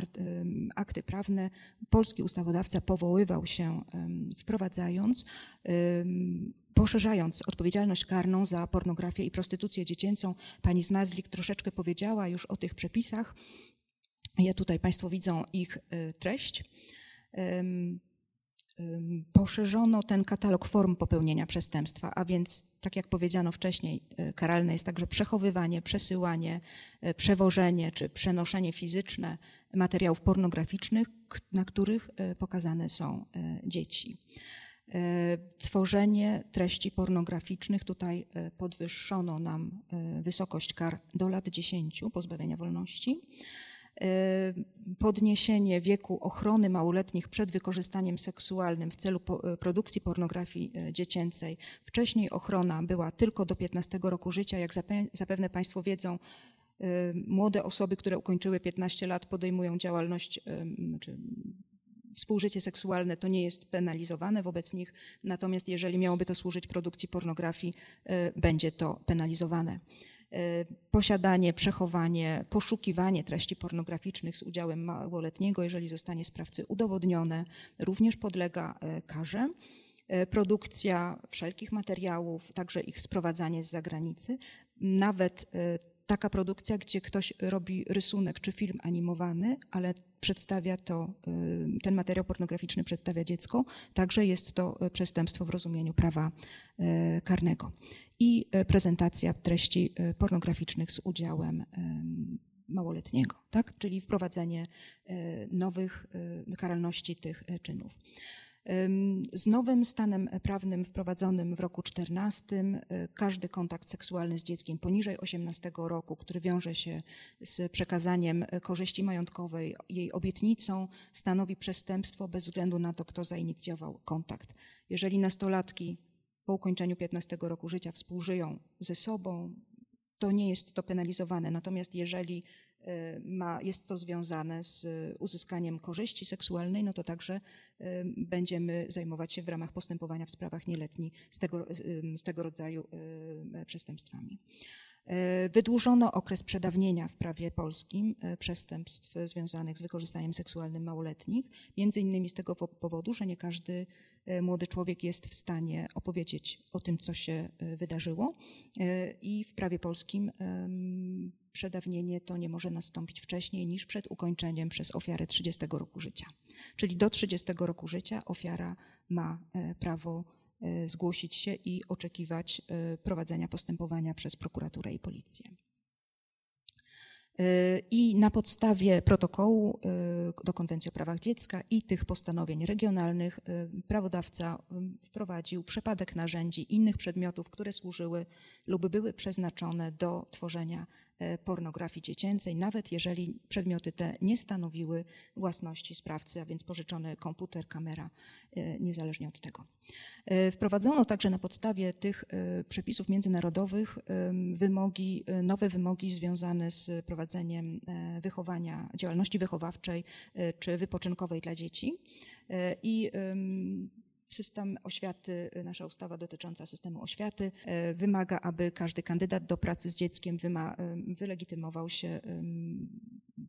akty prawne, polski ustawodawca powoływał się, wprowadzając poszerzając odpowiedzialność karną za pornografię i prostytucję dziecięcą. Pani Zmarzlik troszeczkę powiedziała już o tych przepisach. Ja tutaj Państwo widzą ich treść poszerzono ten katalog form popełnienia przestępstwa, a więc, tak jak powiedziano wcześniej, e, karalne jest także przechowywanie, przesyłanie, e, przewożenie czy przenoszenie fizyczne materiałów pornograficznych, na których e, pokazane są dzieci. Tworzenie treści pornograficznych, tutaj podwyższono nam wysokość kar do lat 10 pozbawienia wolności podniesienie wieku ochrony małoletnich przed wykorzystaniem seksualnym w celu y, produkcji pornografii y, dziecięcej. Wcześniej ochrona była tylko do 15 roku życia. Jak zapewne Państwo wiedzą, młode osoby, które ukończyły 15 lat, podejmują działalność czy współżycie seksualne, to nie jest penalizowane wobec nich, natomiast jeżeli miałoby to służyć produkcji pornografii, będzie to penalizowane. Posiadanie, przechowanie, poszukiwanie treści pornograficznych z udziałem małoletniego, jeżeli zostanie sprawcy udowodnione, również podlega karze. Produkcja wszelkich materiałów, także ich sprowadzanie z zagranicy, nawet taka produkcja, gdzie ktoś robi rysunek czy film animowany, ale przedstawia to, y, ten materiał pornograficzny przedstawia dziecko, także jest to y, przestępstwo w rozumieniu prawa y, karnego. I prezentacja treści pornograficznych z udziałem małoletniego, tak? czyli wprowadzenie nowych karalności tych czynów. Z nowym stanem prawnym wprowadzonym w roku 14 e, każdy kontakt seksualny z dzieckiem poniżej 18 roku, który wiąże się z przekazaniem e, korzyści majątkowej, jej obietnicą, stanowi przestępstwo bez względu na to, kto zainicjował kontakt. Jeżeli nastolatki po ukończeniu 15 roku życia współżyją ze sobą, to nie jest to penalizowane. Natomiast jeżeli ma, jest to związane z uzyskaniem korzyści seksualnej, no to także będziemy zajmować się w ramach postępowania w sprawach nieletni z tego, z tego rodzaju przestępstwami. E, wydłużono okres przedawnienia w prawie polskim przestępstw związanych z wykorzystaniem seksualnym małoletnich, między innymi z tego powodu, że nie każdy młody człowiek jest w stanie opowiedzieć o tym, co się wydarzyło i w prawie polskim przedawnienie to nie może nastąpić wcześniej niż przed ukończeniem przez ofiarę 30 roku życia. Czyli do 30 roku życia ofiara ma prawo E, zgłosić się i oczekiwać e, prowadzenia postępowania przez prokuraturę i policję. E, I na podstawie protokołu do Konwencji o prawach dziecka i tych postanowień regionalnych prawodawca wprowadził przepadek narzędzi innych przedmiotów, które służyły lub były przeznaczone do tworzenia E, pornografii dziecięcej, nawet jeżeli przedmioty te nie stanowiły własności sprawcy, a więc pożyczony komputer, kamera, e, niezależnie od tego. E, wprowadzono także na podstawie tych przepisów międzynarodowych wymogi, nowe wymogi związane z prowadzeniem wychowania, działalności wychowawczej czy wypoczynkowej dla dzieci. I System oświaty, nasza ustawa dotycząca systemu oświaty e, wymaga, aby każdy kandydat do pracy z dzieckiem e, wylegitymował się,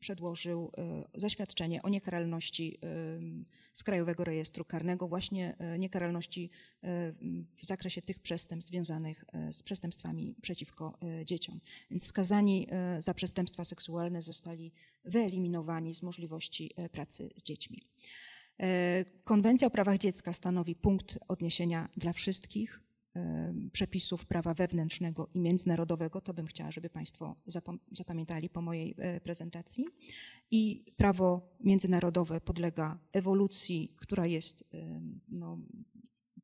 przedłożył zaświadczenie o niekaralności z Krajowego Rejestru Karnego, właśnie niekaralności w zakresie tych przestępstw związanych z przestępstwami przeciwko dzieciom. Więc skazani za przestępstwa seksualne zostali wyeliminowani z możliwości pracy z dziećmi. E, Konwencja o prawach dziecka stanowi punkt odniesienia dla wszystkich e, przepisów prawa wewnętrznego i międzynarodowego. To bym chciała, żeby Państwo zapamiętali po mojej e, prezentacji. I prawo międzynarodowe podlega ewolucji, która jest no,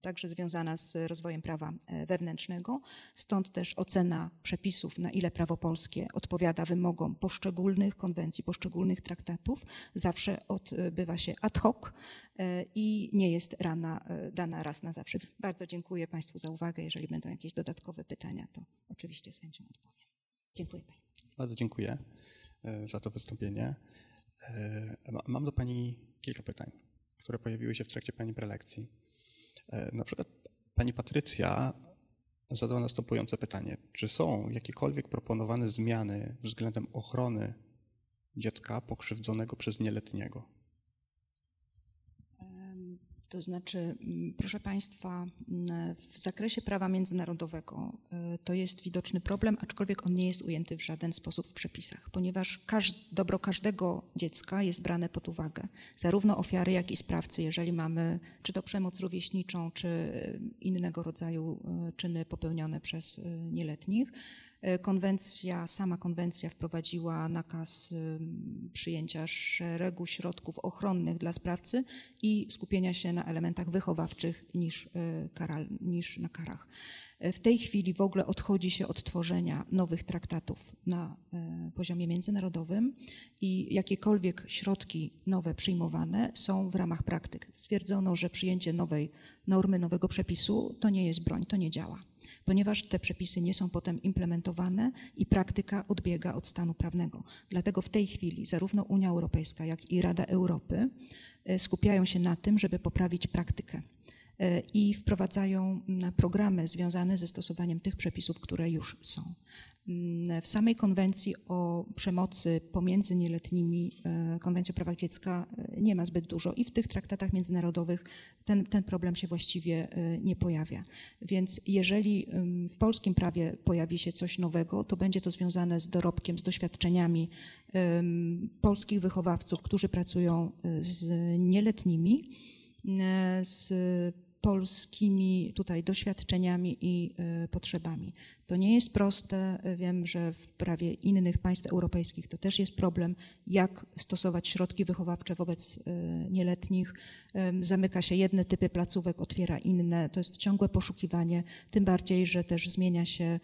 także związana z rozwojem prawa e, wewnętrznego. Stąd też ocena przepisów, na ile prawo polskie odpowiada wymogom poszczególnych konwencji, poszczególnych traktatów, zawsze odbywa się ad hoc e, i nie jest rana, e, dana raz na zawsze. Bardzo dziękuję Państwu za uwagę. Jeżeli będą jakieś dodatkowe pytania, to oczywiście z chęcią odpowiem. Dziękuję Pani. Bardzo dziękuję za to wystąpienie. Mam do Pani kilka pytań, które pojawiły się w trakcie Pani prelekcji. E, na przykład pani Patrycja zadała następujące pytanie. Czy są jakiekolwiek proponowane zmiany względem ochrony dziecka pokrzywdzonego przez nieletniego? To znaczy, mm, proszę Państwa, mm, w zakresie prawa międzynarodowego y, to jest widoczny problem, aczkolwiek on nie jest ujęty w żaden sposób w przepisach, ponieważ dobro każdego dziecka jest brane pod uwagę, zarówno ofiary, jak i sprawcy, jeżeli mamy czy to przemoc rówieśniczą, czy y, innego rodzaju y, czyny popełnione przez nieletnich. E, konwencja, sama konwencja wprowadziła nakaz przyjęcia szeregu środków ochronnych dla sprawcy i skupienia się na elementach wychowawczych niż, e, karal, niż na karach. E, w tej chwili w ogóle odchodzi się od tworzenia nowych traktatów na poziomie międzynarodowym i jakiekolwiek środki nowe przyjmowane są w ramach praktyk. Stwierdzono, że przyjęcie nowej normy, nowego przepisu to nie jest broń, to nie działa ponieważ te przepisy nie są potem implementowane i praktyka odbiega od stanu prawnego. Dlatego w tej chwili zarówno Unia Europejska, jak i Rada Europy e, skupiają się na tym, żeby poprawić praktykę e, i wprowadzają programy związane ze stosowaniem tych przepisów, które już są. Mm, w samej konwencji o przemocy pomiędzy nieletnimi, e, konwencji o prawach dziecka e, nie ma zbyt dużo i w tych traktatach międzynarodowych ten, ten problem się właściwie e, nie pojawia. Więc jeżeli w polskim prawie pojawi się coś nowego, to będzie to związane z dorobkiem, z doświadczeniami polskich wychowawców, którzy pracują z nieletnimi, z polskimi tutaj doświadczeniami i e, potrzebami. To nie jest proste. Wiem, że w prawie innych państw europejskich to też jest problem, jak stosować środki wychowawcze wobec e, nieletnich. Zamyka się jedne typy placówek, otwiera inne. To jest ciągłe poszukiwanie, tym bardziej, że też zmienia się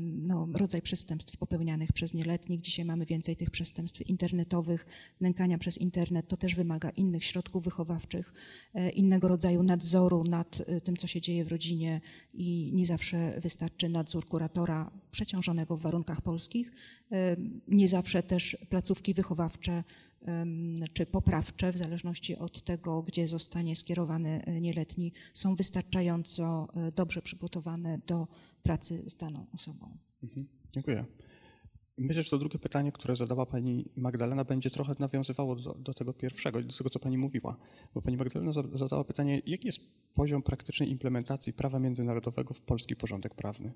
no, rodzaj przestępstw popełnianych przez nieletnich. Dzisiaj mamy więcej tych przestępstw internetowych, nękania przez internet. To też wymaga innych środków wychowawczych, e, innego rodzaju nadzoru nad e, tym, co się dzieje w rodzinie i nie zawsze wystarczy nadzór kuratora przeciążonego w warunkach polskich. E, nie zawsze też placówki wychowawcze czy poprawcze, w zależności od tego, gdzie zostanie skierowany nieletni, są wystarczająco dobrze przygotowane do pracy z daną osobą. Mhm. Dziękuję. Myślę, że to drugie pytanie, które zadała pani Magdalena, będzie trochę nawiązywało do, do, tego pierwszego, do tego, co pani mówiła. Bo pani Magdalena zadała pytanie, jaki jest poziom praktycznej implementacji prawa międzynarodowego w polski porządek prawny?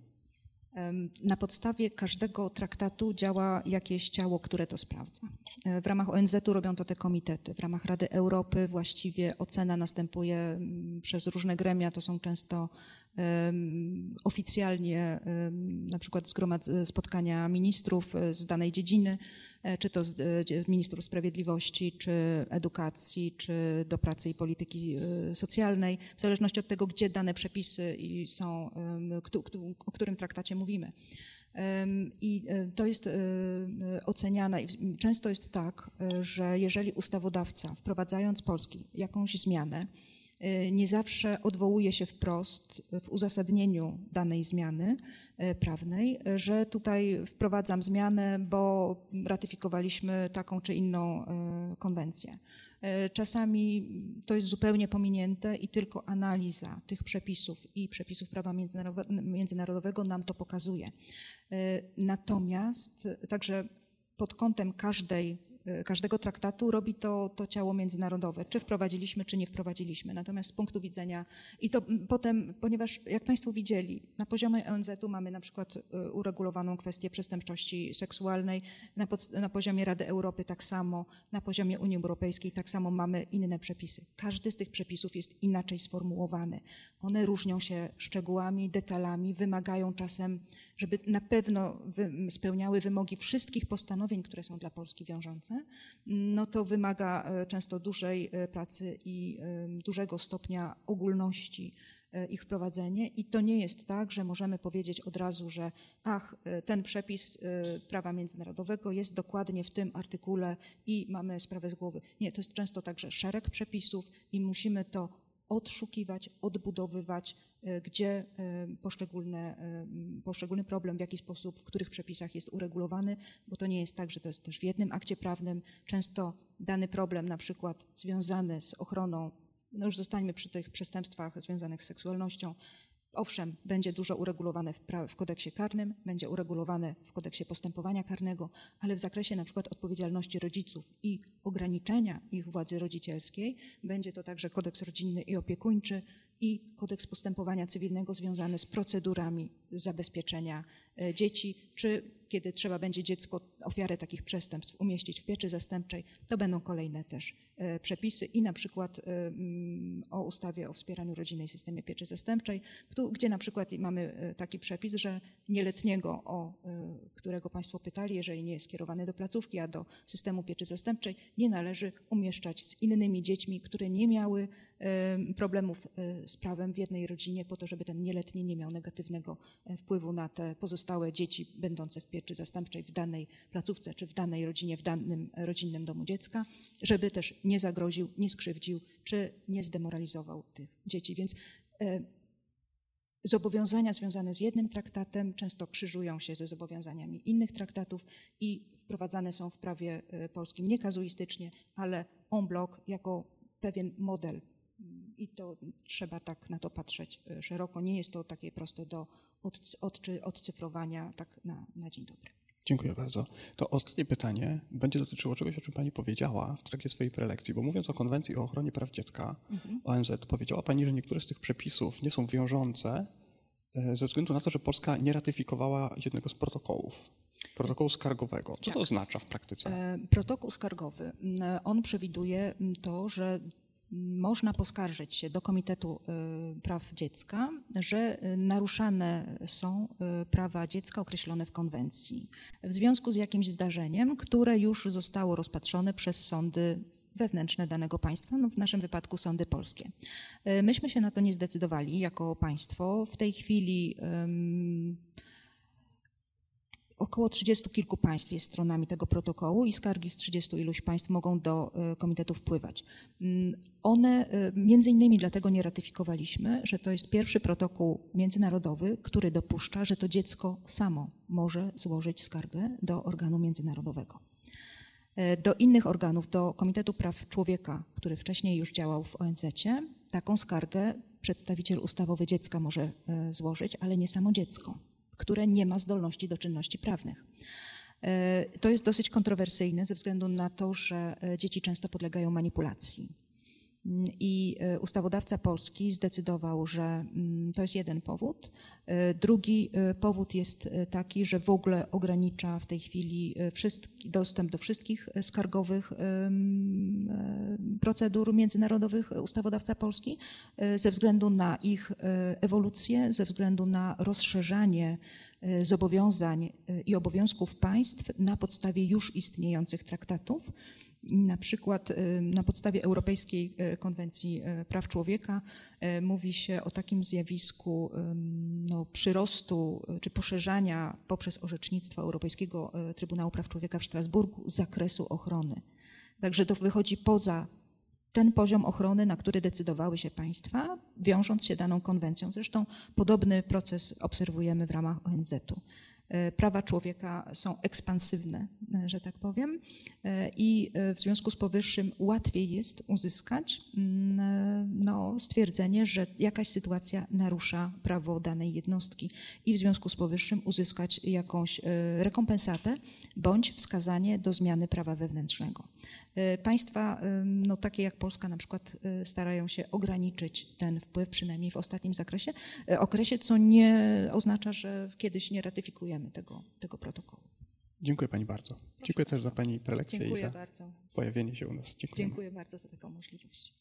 Na podstawie każdego traktatu działa jakieś ciało, które to sprawdza. E, w ramach ONZ-u robią to te komitety. W ramach Rady Europy właściwie ocena następuje mm, przez różne gremia, to są często oficjalnie na przykład spotkania ministrów e, z danej dziedziny, e, czy to e, ministrów sprawiedliwości, czy edukacji, czy do pracy i polityki socjalnej, w zależności od tego, gdzie dane przepisy są, o którym traktacie mówimy. I to jest oceniane i często jest tak, że jeżeli ustawodawca wprowadzając Polski jakąś zmianę, nie zawsze odwołuje się wprost w uzasadnieniu danej zmiany y, prawnej, że tutaj wprowadzam zmianę, bo ratyfikowaliśmy taką czy inną y, konwencję. Czasami to jest zupełnie pominięte i tylko analiza tych przepisów i przepisów prawa międzynarodowego nam to pokazuje. Natomiast także pod kątem każdej Y, każdego traktatu robi to, to ciało międzynarodowe, czy wprowadziliśmy, czy nie wprowadziliśmy. Natomiast z punktu widzenia, i to potem, ponieważ jak Państwo widzieli, na poziomie ONZ-u mamy na przykład y, uregulowaną kwestię przestępczości seksualnej, na, pod, na poziomie Rady Europy tak samo, na poziomie Unii Europejskiej tak samo mamy inne przepisy. Każdy z tych przepisów jest inaczej sformułowany. One różnią się szczegółami, detalami, wymagają czasem żeby na pewno spełniały wymogi wszystkich postanowień, które są dla Polski wiążące, no to wymaga e, często dużej e, pracy i e, dużego stopnia ogólności ich wprowadzenie i to nie jest tak, że możemy powiedzieć od razu, że ach, ten przepis prawa międzynarodowego jest dokładnie w tym artykule i mamy sprawę z głowy. Nie, to jest często także szereg przepisów i musimy to odszukiwać, odbudowywać, E, gdzie e, poszczególne, e, poszczególny problem, w jaki sposób, w których przepisach jest uregulowany, bo to nie jest tak, że to jest też w jednym akcie prawnym. Często dany problem, na przykład związany z ochroną, no już zostańmy przy tych przestępstwach związanych z seksualnością, Owszem, będzie dużo uregulowane w, w, kodeksie karnym, będzie uregulowane w kodeksie postępowania karnego, ale w zakresie na przykład odpowiedzialności rodziców i ograniczenia ich władzy rodzicielskiej będzie to także kodeks rodzinny i opiekuńczy, i kodeks postępowania cywilnego związany z procedurami zabezpieczenia e, dzieci, czy kiedy trzeba będzie dziecko, ofiarę takich przestępstw umieścić w pieczy zastępczej, to będą kolejne też e, przepisy i na przykład e, mm, o ustawie o wspieraniu rodziny i systemie pieczy zastępczej, gdzie na przykład mamy taki przepis, że nieletniego, o którego Państwo pytali, jeżeli nie jest skierowany do placówki, a do systemu pieczy zastępczej, nie należy umieszczać z innymi dziećmi, które nie miały problemów e, z prawem w jednej rodzinie po to, żeby ten nieletni nie miał negatywnego e, wpływu na te pozostałe dzieci będące w pieczy zastępczej w danej placówce czy w danej rodzinie, w danym rodzinnym domu dziecka, żeby też nie zagroził, nie skrzywdził czy nie zdemoralizował tych dzieci. Więc e, zobowiązania związane z jednym traktatem często krzyżują się ze zobowiązaniami innych traktatów i wprowadzane są w prawie polskim nie kazuistycznie, ale en bloc jako pewien model i to trzeba tak na to patrzeć e, szeroko. Nie jest to takie proste do od, od, odcyfrowania tak na, na dzień dobry. Dziękuję bardzo. To ostatnie pytanie będzie dotyczyło czegoś, o czym Pani powiedziała w trakcie swojej prelekcji, bo mówiąc o Konwencji o ochronie praw dziecka mhm. ONZ, powiedziała Pani, że niektóre z tych przepisów nie są wiążące e, ze względu na to, że Polska nie ratyfikowała jednego z protokołów. Protokołu skargowego. Co tak. to oznacza w praktyce? E, protokół skargowy, on przewiduje to, że można poskarżyć się do Komitetu y, Praw Dziecka, że y, naruszane są y, prawa dziecka określone w konwencji w związku z jakimś zdarzeniem, które już zostało rozpatrzone przez sądy wewnętrzne danego państwa, no w naszym wypadku sądy polskie. Myśmy się na to nie zdecydowali jako państwo. W tej chwili um, Około 30 kilku państw jest stronami tego protokołu i skargi z 30 iluś państw mogą do e, komitetu wpływać. Mm, one e, między innymi dlatego nie ratyfikowaliśmy, że to jest pierwszy protokół międzynarodowy, który dopuszcza, że to dziecko samo może złożyć skargę do organu międzynarodowego. E, do innych organów, do Komitetu Praw Człowieka, który wcześniej już działał w ONZ, taką skargę przedstawiciel ustawowy dziecka może złożyć, ale nie samo dziecko które nie ma zdolności do czynności prawnych. E, to jest dosyć kontrowersyjne ze względu na to, że e, dzieci często podlegają manipulacji. Mm, I e, ustawodawca polski zdecydował, że mm, to jest jeden powód. Drugi powód jest taki, że w ogóle ogranicza w tej chwili dostęp do wszystkich skargowych procedur międzynarodowych ustawodawca polski ze względu na ich ewolucję, ze względu na rozszerzanie zobowiązań i obowiązków państw na podstawie już istniejących traktatów. Na przykład na podstawie Europejskiej Konwencji Praw Człowieka mówi się o takim zjawisku no, przyrostu czy poszerzania poprzez orzecznictwo Europejskiego Trybunału Praw Człowieka w Strasburgu zakresu ochrony. Także to wychodzi poza ten poziom ochrony, na który decydowały się państwa, wiążąc się daną konwencją. Zresztą podobny proces obserwujemy w ramach ONZ-u. E, prawa człowieka są ekspansywne, e, że tak powiem, e, i w związku z powyższym łatwiej jest uzyskać mm, no, stwierdzenie, że jakaś sytuacja narusza prawo danej jednostki i w związku z powyższym uzyskać jakąś rekompensatę bądź wskazanie do zmiany prawa wewnętrznego. Państwa, no, takie jak Polska na przykład, starają się ograniczyć ten wpływ, przynajmniej w ostatnim zakresie, okresie, co nie oznacza, że kiedyś nie ratyfikujemy tego, tego protokołu. Dziękuję Pani bardzo. Proszę Dziękuję bardzo. też za Pani prelekcję Dziękuję i za bardzo. pojawienie się u nas. Dziękuję. Dziękuję bardzo za taką możliwość.